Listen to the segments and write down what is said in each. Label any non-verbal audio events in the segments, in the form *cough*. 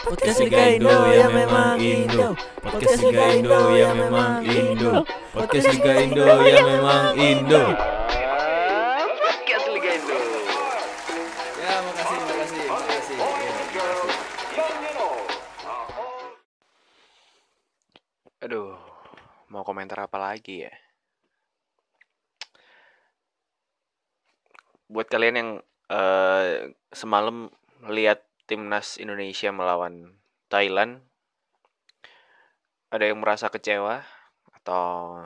Podcast Liga Indo ya memang Indo. Podcast Liga Indo ya memang Indo. Podcast Liga Indo ya memang Indo. Podcast Liga Indo. Ya makasih makasih makasih. Ya, makasih. Aduh, mau komentar apa lagi ya? Buat kalian yang eh, semalam lihat timnas Indonesia melawan Thailand, ada yang merasa kecewa atau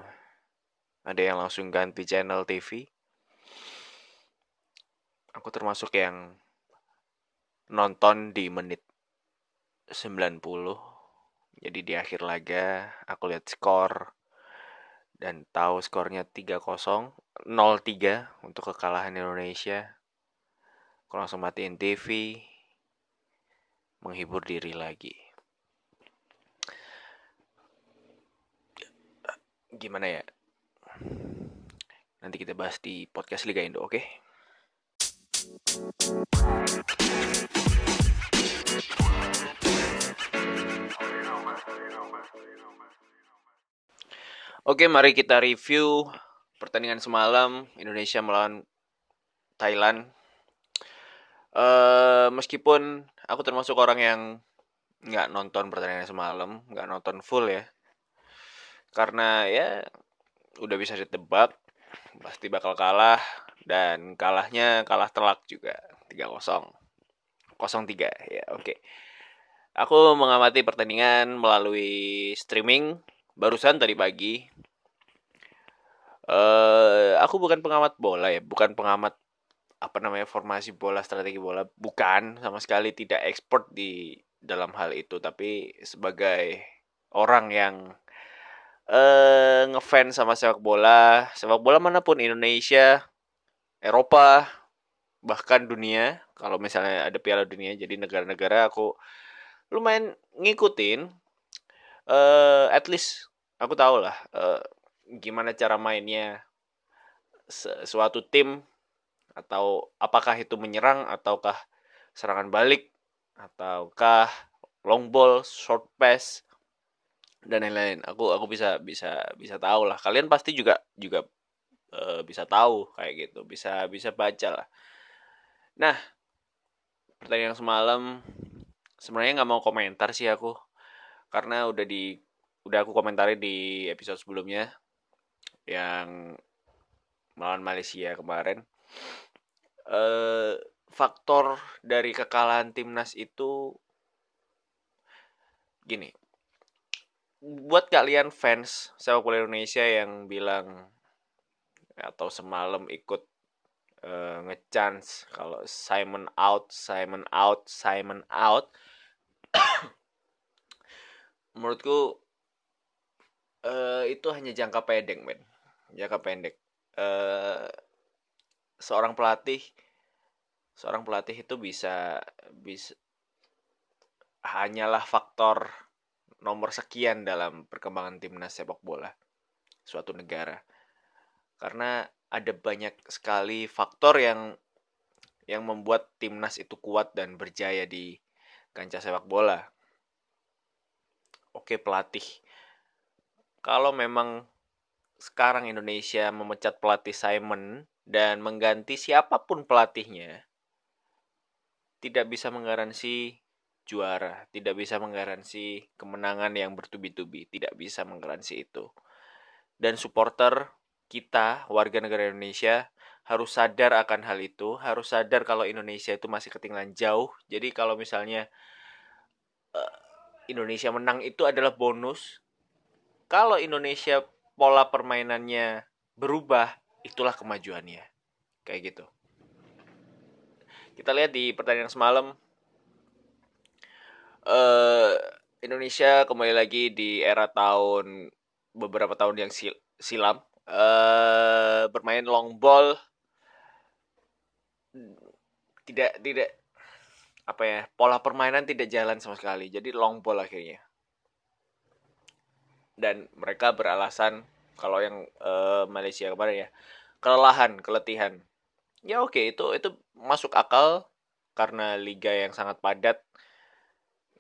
ada yang langsung ganti channel TV? Aku termasuk yang nonton di menit 90 jadi di akhir laga aku lihat skor dan tahu skornya 3-0, 0-3 untuk kekalahan Indonesia. Aku langsung matiin TV, menghibur diri lagi. Gimana ya? Nanti kita bahas di podcast Liga Indo, oke? Oke, mari kita review pertandingan semalam Indonesia melawan Thailand. Eh, meskipun aku termasuk orang yang nggak nonton pertandingan semalam, nggak nonton full ya, karena ya udah bisa ditebak pasti bakal kalah dan kalahnya kalah telak juga 3-0. 0-3 ya, oke. Aku mengamati pertandingan melalui streaming barusan tadi pagi. Eh, aku bukan pengamat bola ya, bukan pengamat apa namanya formasi bola, strategi bola, bukan sama sekali tidak expert di dalam hal itu, tapi sebagai orang yang eh ngefans sama sepak bola, sepak bola mana pun Indonesia, Eropa, bahkan dunia, kalau misalnya ada Piala Dunia, jadi negara-negara aku lumayan ngikutin. eh at least aku tahu lah eh, gimana cara mainnya suatu tim atau apakah itu menyerang ataukah serangan balik ataukah long ball, short pass dan lain-lain. Aku aku bisa bisa bisa tahu lah. Kalian pasti juga juga eh, bisa tahu kayak gitu, bisa bisa baca lah. Nah, pertandingan semalam sebenarnya nggak mau komentar sih aku karena udah di udah aku komentari di episode sebelumnya yang melawan Malaysia kemarin eh faktor dari kekalahan timnas itu gini. Buat kalian fans sepak bola Indonesia yang bilang atau semalam ikut eh, ngechance kalau Simon out Simon out Simon out *coughs* menurutku eh itu hanya jangka pendek men. Jangka pendek. Eh seorang pelatih seorang pelatih itu bisa bisa hanyalah faktor nomor sekian dalam perkembangan timnas sepak bola suatu negara. Karena ada banyak sekali faktor yang yang membuat timnas itu kuat dan berjaya di kancah sepak bola. Oke pelatih. Kalau memang sekarang Indonesia memecat pelatih Simon dan mengganti siapa pun pelatihnya, tidak bisa menggaransi juara, tidak bisa menggaransi kemenangan yang bertubi-tubi, tidak bisa menggaransi itu. Dan supporter kita, warga negara Indonesia, harus sadar akan hal itu, harus sadar kalau Indonesia itu masih ketinggalan jauh. Jadi kalau misalnya eh, Indonesia menang itu adalah bonus, kalau Indonesia pola permainannya berubah, itulah kemajuannya. Kayak gitu. Kita lihat di pertandingan semalam. Eh Indonesia kembali lagi di era tahun beberapa tahun yang sil- silam. Eh bermain long ball. Tidak tidak apa ya pola permainan tidak jalan sama sekali. Jadi long ball akhirnya dan mereka beralasan kalau yang eh, Malaysia kemarin ya kelelahan keletihan. Ya oke itu itu masuk akal karena liga yang sangat padat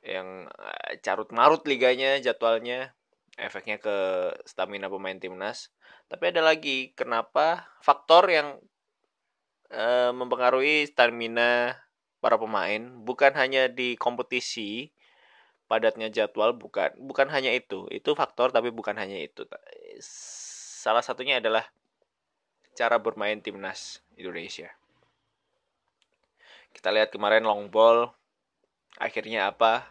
yang eh, carut marut liganya jadwalnya efeknya ke stamina pemain timnas. Tapi ada lagi kenapa faktor yang e, mempengaruhi stamina para pemain bukan hanya di kompetisi padatnya jadwal bukan bukan hanya itu. Itu faktor tapi bukan hanya itu. Salah satunya adalah cara bermain timnas Indonesia. Kita lihat kemarin long ball akhirnya apa?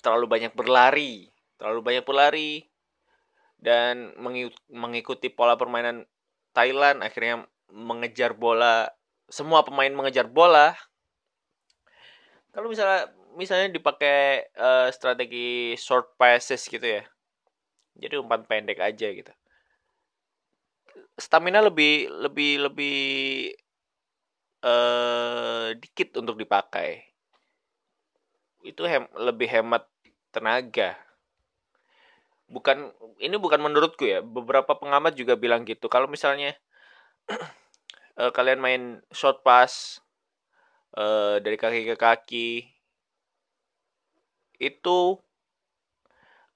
Terlalu banyak berlari terlalu banyak berlari dan mengikuti pola permainan Thailand akhirnya mengejar bola. Semua pemain mengejar bola. Kalau misalnya misalnya dipakai uh, strategi short passes gitu ya. Jadi umpan pendek aja gitu. Stamina lebih lebih lebih uh, dikit untuk dipakai. Itu hem, lebih hemat tenaga. Bukan ini bukan menurutku ya. Beberapa pengamat juga bilang gitu. Kalau misalnya uh, *clears throat* kalian main short pass uh, dari kaki ke kaki itu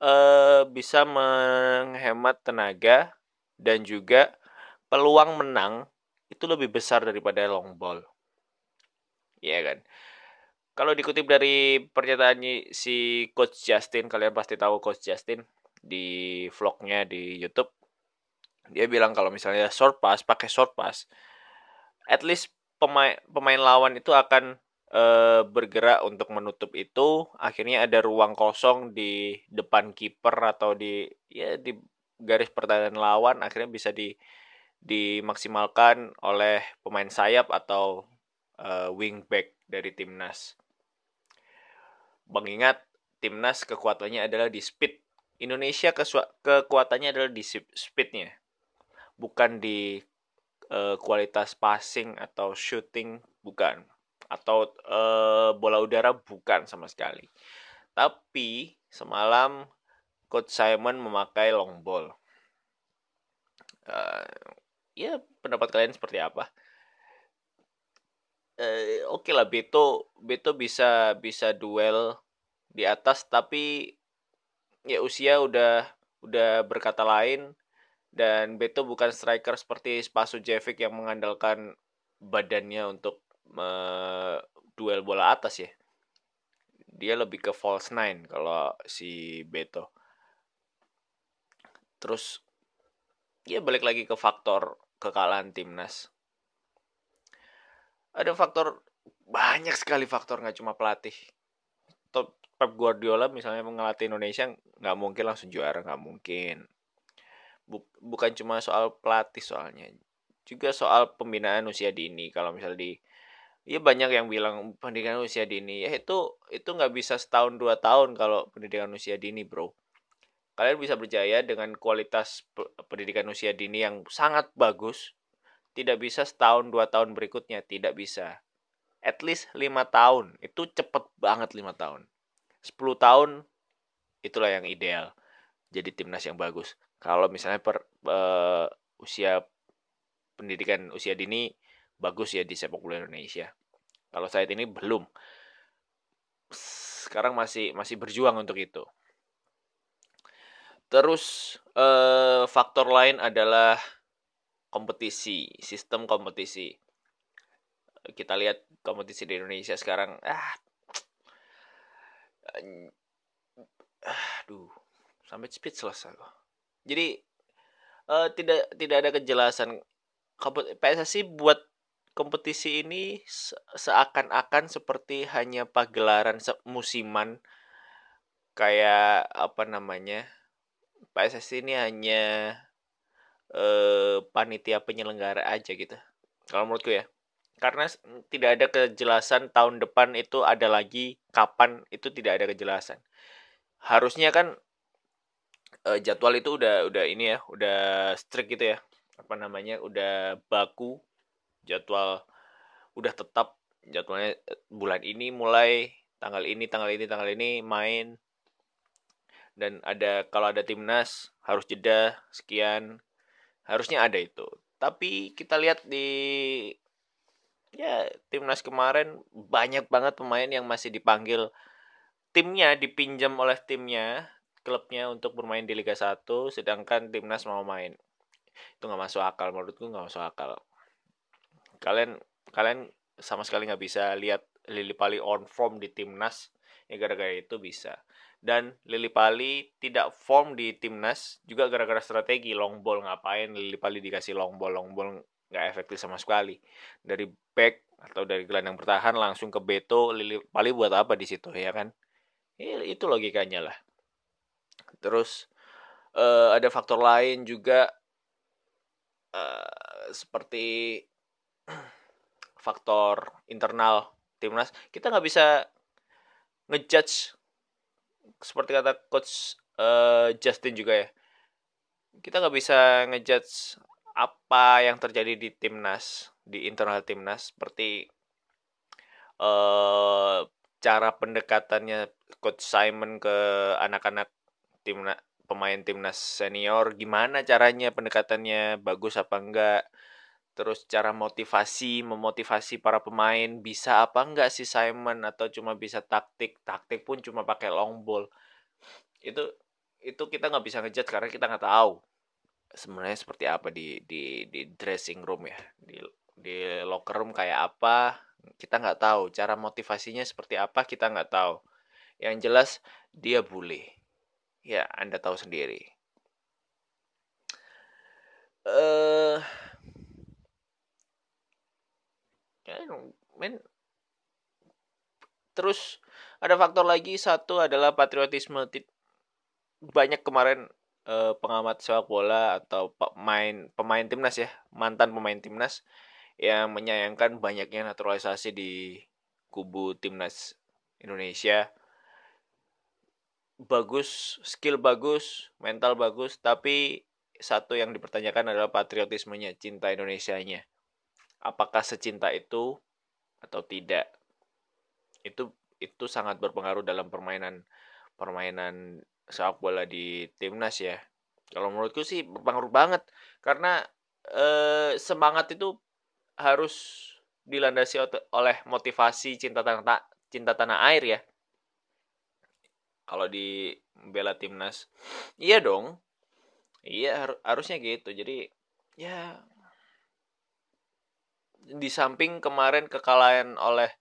uh, bisa menghemat tenaga dan juga peluang menang itu lebih besar daripada long ball. Iya kan? Kalau dikutip dari pernyataan si Coach Justin, kalian pasti tahu Coach Justin di vlognya di YouTube. Dia bilang kalau misalnya short pass, pakai short pass, at least pemain pemain lawan itu akan e, bergerak untuk menutup itu. Akhirnya ada ruang kosong di depan kiper atau di ya di garis pertahanan lawan. Akhirnya bisa di dimaksimalkan oleh pemain sayap atau e, wingback dari timnas. Mengingat timnas kekuatannya adalah di speed. Indonesia kekuatannya adalah di speednya, bukan di uh, kualitas passing atau shooting, bukan. Atau uh, bola udara, bukan sama sekali. Tapi semalam Coach Simon memakai long ball. Uh, ya pendapat kalian seperti apa? uh, oke okay lah Beto Beto bisa bisa duel di atas tapi ya usia udah udah berkata lain dan Beto bukan striker seperti Jevic yang mengandalkan badannya untuk uh, duel bola atas ya. Dia lebih ke false nine kalau si Beto. Terus ya balik lagi ke faktor kekalahan timnas. Ada faktor banyak sekali faktor nggak cuma pelatih. Top Pep Guardiola misalnya mengelatih Indonesia nggak mungkin langsung juara nggak mungkin. Bukan cuma soal pelatih soalnya juga soal pembinaan usia dini. Kalau misalnya di ya banyak yang bilang pendidikan usia dini. Ya itu itu nggak bisa setahun dua tahun kalau pendidikan usia dini bro. Kalian bisa berjaya dengan kualitas pendidikan usia dini yang sangat bagus. Tidak bisa setahun dua tahun berikutnya. Tidak bisa. At least lima tahun. Itu cepet banget lima tahun. 10 tahun itulah yang ideal. Jadi timnas yang bagus. Kalau misalnya per uh, usia pendidikan usia dini bagus ya di sepak bola Indonesia kalau saat ini belum sekarang masih masih berjuang untuk itu terus uh, faktor lain adalah kompetisi, sistem kompetisi. Kita lihat kompetisi di Indonesia sekarang ah aduh sampai speechless aku. Jadi uh, tidak tidak ada kejelasan PSSI buat kompetisi ini seakan-akan seperti hanya pagelaran musiman kayak apa namanya PSSI ini hanya eh, panitia penyelenggara aja gitu kalau menurutku ya. Karena tidak ada kejelasan tahun depan itu ada lagi kapan itu tidak ada kejelasan. Harusnya kan eh, jadwal itu udah udah ini ya udah strict gitu ya apa namanya udah baku jadwal udah tetap jadwalnya eh, bulan ini mulai tanggal ini tanggal ini tanggal ini main. Dan ada kalau ada timnas harus jeda sekian. Harusnya ada itu. Tapi kita lihat di ya timnas kemarin banyak banget pemain yang masih dipanggil. Timnya dipinjam oleh timnya klubnya untuk bermain di Liga 1 sedangkan timnas mau main. Itu nggak masuk akal menurutku nggak masuk akal kalian kalian sama sekali nggak bisa lihat Lili Pali on form di timnas. Ya gara-gara itu bisa. Dan Lili Pali tidak form di timnas juga gara-gara strategi. Long ball ngapain? Lili Pali dikasih long ball. Long ball nggak efektif sama sekali. Dari back atau dari gelandang bertahan langsung ke Beto Lili Pali buat apa di situ ya kan? Ya, itu logikanya lah. Terus uh, ada faktor lain juga uh, seperti faktor internal timnas kita nggak bisa ngejudge seperti kata coach uh, Justin juga ya. Kita nggak bisa ngejudge apa yang terjadi di timnas di internal timnas seperti uh, cara pendekatannya coach Simon ke anak-anak timnas pemain timnas senior gimana caranya pendekatannya bagus apa enggak terus cara motivasi memotivasi para pemain bisa apa enggak sih Simon? Atau cuma bisa taktik? Taktik pun cuma pakai long ball. Itu itu kita nggak bisa ngejat karena kita nggak tahu sebenarnya seperti apa di di di dressing room ya. Di di locker room kayak apa kita nggak tahu. Cara motivasinya seperti apa kita nggak tahu. Yang jelas dia bully. Ya Anda tahu sendiri. Eh uh, ya, men terus ada faktor lagi satu adalah patriotisme banyak kemarin uh, pengamat sepak bola atau pemain pemain timnas ya mantan pemain timnas yang menyayangkan banyaknya naturalisasi di kubu timnas Indonesia bagus, skill bagus, mental bagus, tapi satu yang dipertanyakan adalah patriotismenya, cinta Indonesia-nya. Apakah secinta itu atau tidak? Itu itu sangat berpengaruh dalam permainan permainan sepak bola di timnas ya. Kalau menurutku sih berpengaruh banget karena eh, semangat itu harus dilandasi oleh motivasi cinta tanah cinta tanah air ya kalau di bela timnas iya dong iya har harusnya gitu jadi ya di samping kemarin kekalahan oleh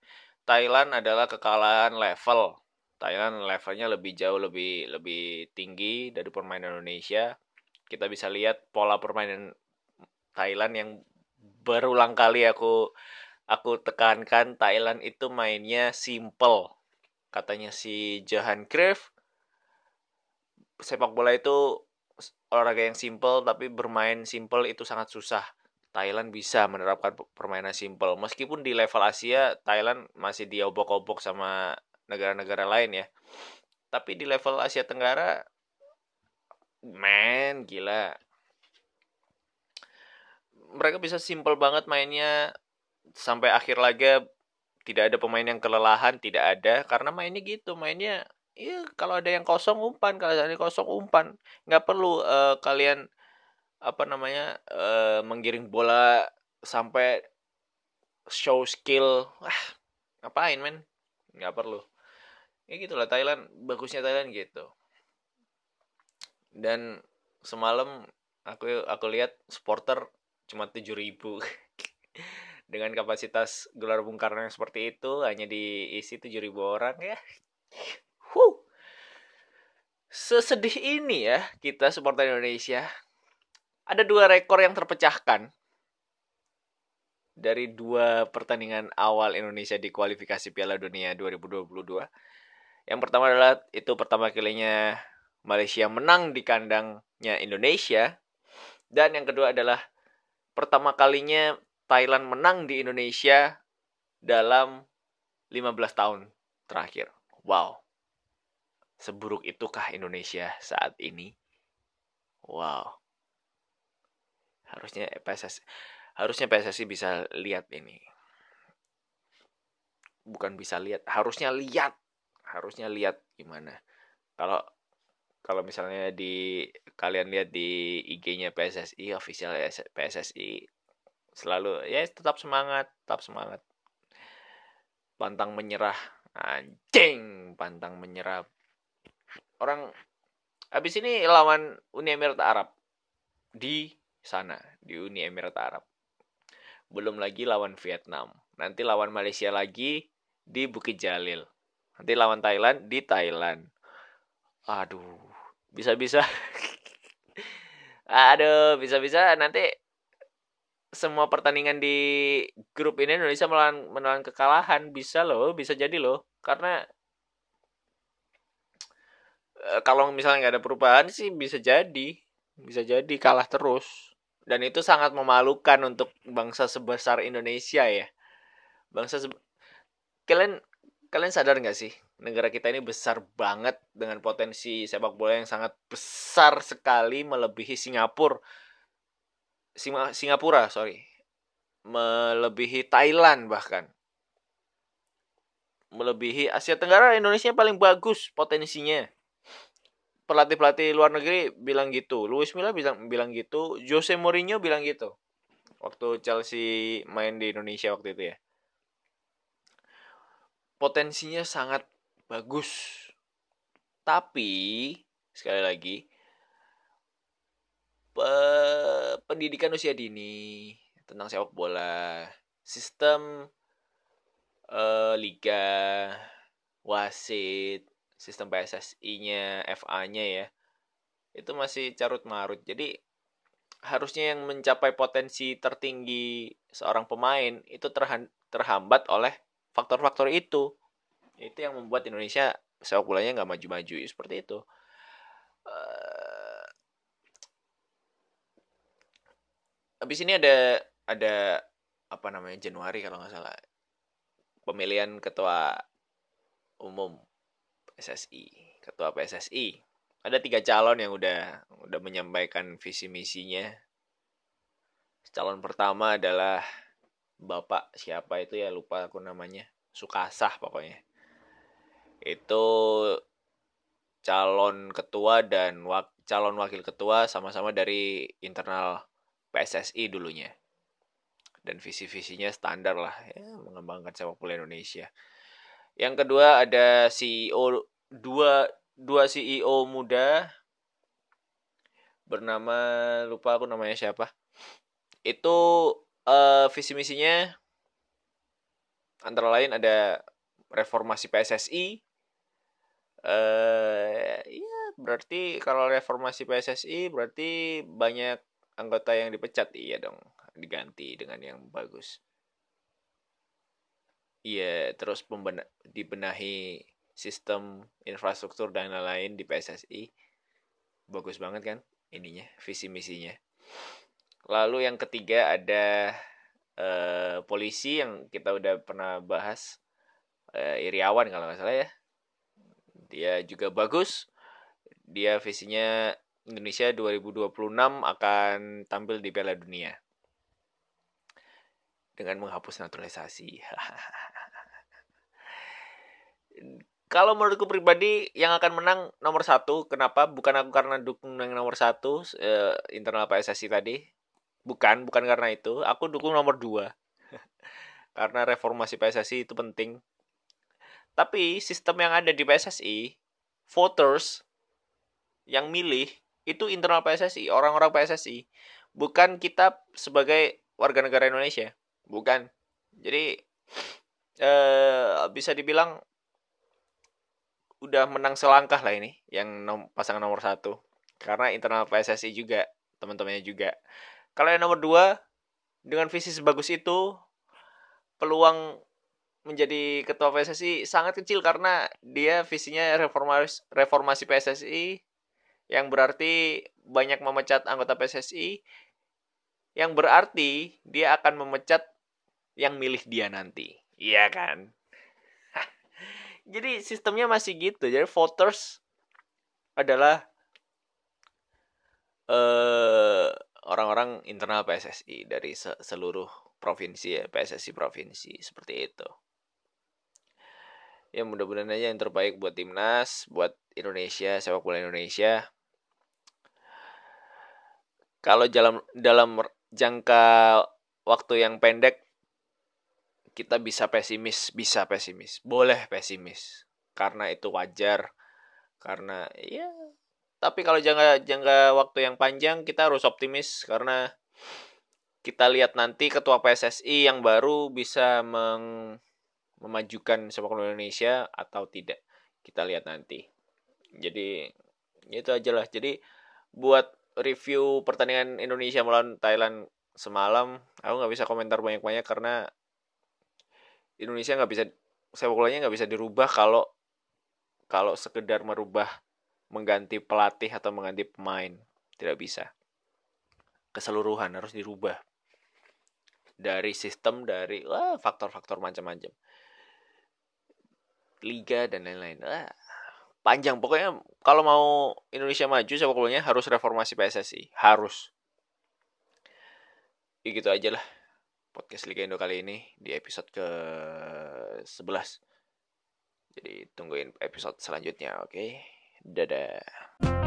Thailand adalah kekalahan level. Thailand levelnya lebih jauh lebih lebih tinggi dari permainan Indonesia. Kita bisa lihat pola permainan Thailand yang berulang kali aku aku tekankan Thailand itu mainnya simple. Katanya si Johan Cruyff sepak bola itu olahraga yang simple tapi bermain simple itu sangat susah. Thailand bisa menerapkan permainan simple meskipun di level Asia Thailand masih diobok-obok sama negara-negara lain ya. Tapi di level Asia Tenggara man gila. Mereka bisa simple banget mainnya sampai akhir laga tidak ada pemain yang kelelahan tidak ada karena mainnya gitu mainnya ya kalau ada yang kosong umpan kalau ada yang kosong umpan nggak perlu uh, kalian apa namanya uh, menggiring bola sampai show skill wah ngapain men nggak perlu ya gitulah Thailand bagusnya Thailand gitu dan semalam aku aku lihat supporter cuma tujuh ribu *laughs* dengan kapasitas gelar Bung Karno yang seperti itu hanya diisi 7000 orang ya. Huh. Sesedih ini ya kita supporter Indonesia. Ada dua rekor yang terpecahkan dari dua pertandingan awal Indonesia di kualifikasi Piala Dunia 2022. Yang pertama adalah itu pertama kalinya Malaysia menang di kandangnya Indonesia. Dan yang kedua adalah pertama kalinya Thailand menang di Indonesia dalam 15 tahun terakhir. Wow. Seburuk itukah Indonesia saat ini? Wow. Harusnya PSSI harusnya PSSI bisa lihat ini. Bukan bisa lihat, harusnya lihat. Harusnya lihat gimana. Kalau kalau misalnya di kalian lihat di IG-nya PSSI, official PSSI selalu ya tetap semangat tetap semangat pantang menyerah Anjing, pantang menyerap. Orang habis ini lawan Uni Emirat Arab di sana, di Uni Emirat Arab. Belum lagi lawan Vietnam. Nanti lawan Malaysia lagi di Bukit Jalil. Nanti lawan Thailand di Thailand. Aduh, bisa-bisa. *laughs* Aduh, bisa-bisa nanti semua pertandingan di grup ini Indonesia melawan menelan kekalahan bisa loh bisa jadi loh karena e, kalau misalnya nggak ada perubahan sih bisa jadi bisa jadi kalah terus dan itu sangat memalukan untuk bangsa sebesar Indonesia ya bangsa se kalian kalian sadar nggak sih negara kita ini besar banget dengan potensi sepak bola yang sangat besar sekali melebihi Singapura Singapura, sorry. Melebihi Thailand bahkan. Melebihi Asia Tenggara, Indonesia paling bagus potensinya. Pelatih-pelatih luar negeri bilang gitu. Luis Milla bilang bilang gitu. Jose Mourinho bilang gitu. Waktu Chelsea main di Indonesia waktu itu ya. Potensinya sangat bagus. Tapi sekali lagi pendidikan usia dini tentang sepak bola, sistem uh, liga, wasit, sistem PSSI-nya, FA-nya ya, itu masih carut marut. Jadi harusnya yang mencapai potensi tertinggi seorang pemain itu terhambat oleh faktor-faktor itu. Itu yang membuat Indonesia sepak bolanya nggak maju-maju seperti itu. Habis ini ada ada apa namanya Januari kalau nggak salah pemilihan ketua umum PSSI ketua PSSI ada tiga calon yang udah udah menyampaikan visi misinya calon pertama adalah bapak siapa itu ya lupa aku namanya Sukasah pokoknya itu calon ketua dan wak calon wakil ketua sama-sama dari internal PSSI dulunya. Dan visi-visinya standar lah ya, mengembangkan sepak bola Indonesia. Yang kedua ada CEO dua dua CEO muda bernama lupa aku namanya siapa. Itu uh, visi misinya antara lain ada reformasi PSSI. Eh uh, ya berarti kalau reformasi PSSI berarti banyak anggota yang dipecat iya dong diganti dengan yang bagus iya terus pembena dibenahi sistem infrastruktur dan lain-lain di PSSI bagus banget kan ininya visi misinya. Lalu yang ketiga ada uh, polisi yang kita udah pernah bahas. Uh, Iriawan kalau nggak salah ya. Dia juga bagus. Dia visinya Indonesia 2026 akan tampil di Piala Dunia dengan menghapus naturalisasi. *laughs* Kalau menurutku pribadi yang akan menang nomor satu, kenapa? Bukan aku karena dukung yang nomor satu eh, internal PSSI tadi, bukan, bukan karena itu. Aku dukung nomor dua, *laughs* karena reformasi PSSI itu penting. Tapi sistem yang ada di PSSI, voters yang milih itu internal PSSI, orang-orang PSSI. Bukan kita sebagai warga negara Indonesia. Bukan. Jadi eh, bisa dibilang udah menang selangkah lah ini yang nom pasangan nomor satu. Karena internal PSSI juga, teman-temannya juga. Kalau yang nomor dua, dengan visi sebagus itu, peluang menjadi ketua PSSI sangat kecil karena dia visinya reformasi reformasi PSSI yang berarti banyak memecat anggota PSSI yang berarti dia akan memecat yang milih dia nanti. Iya kan? *laughs* Jadi sistemnya masih gitu. Jadi voters adalah uh, orang-orang internal PSSI dari se seluruh provinsi ya, PSSI provinsi seperti itu. Ya mudah-mudahan aja yang terbaik buat timnas, buat Indonesia, sepak bola Indonesia kalau dalam dalam jangka waktu yang pendek kita bisa pesimis, bisa pesimis, boleh pesimis, karena itu wajar, karena ya. Tapi kalau jangka jangka waktu yang panjang kita harus optimis karena kita lihat nanti ketua PSSI yang baru bisa meng, memajukan sepak bola Indonesia atau tidak. Kita lihat nanti. Jadi itu aja lah. Jadi buat review pertandingan Indonesia melawan Thailand semalam, aku nggak bisa komentar banyak-banyak karena Indonesia nggak bisa sepak bolanya nggak bisa dirubah kalau kalau sekedar merubah mengganti pelatih atau mengganti pemain. Tidak bisa. Keseluruhan harus dirubah. Dari sistem dari wah faktor-faktor macam-macam. Liga dan lain-lain. Panjang. Pokoknya kalau mau Indonesia maju sepak bolanya harus reformasi PSSI harus. Ya gitu aja lah podcast Liga Indo kali ini di episode ke 11 jadi tungguin episode selanjutnya oke okay? dadah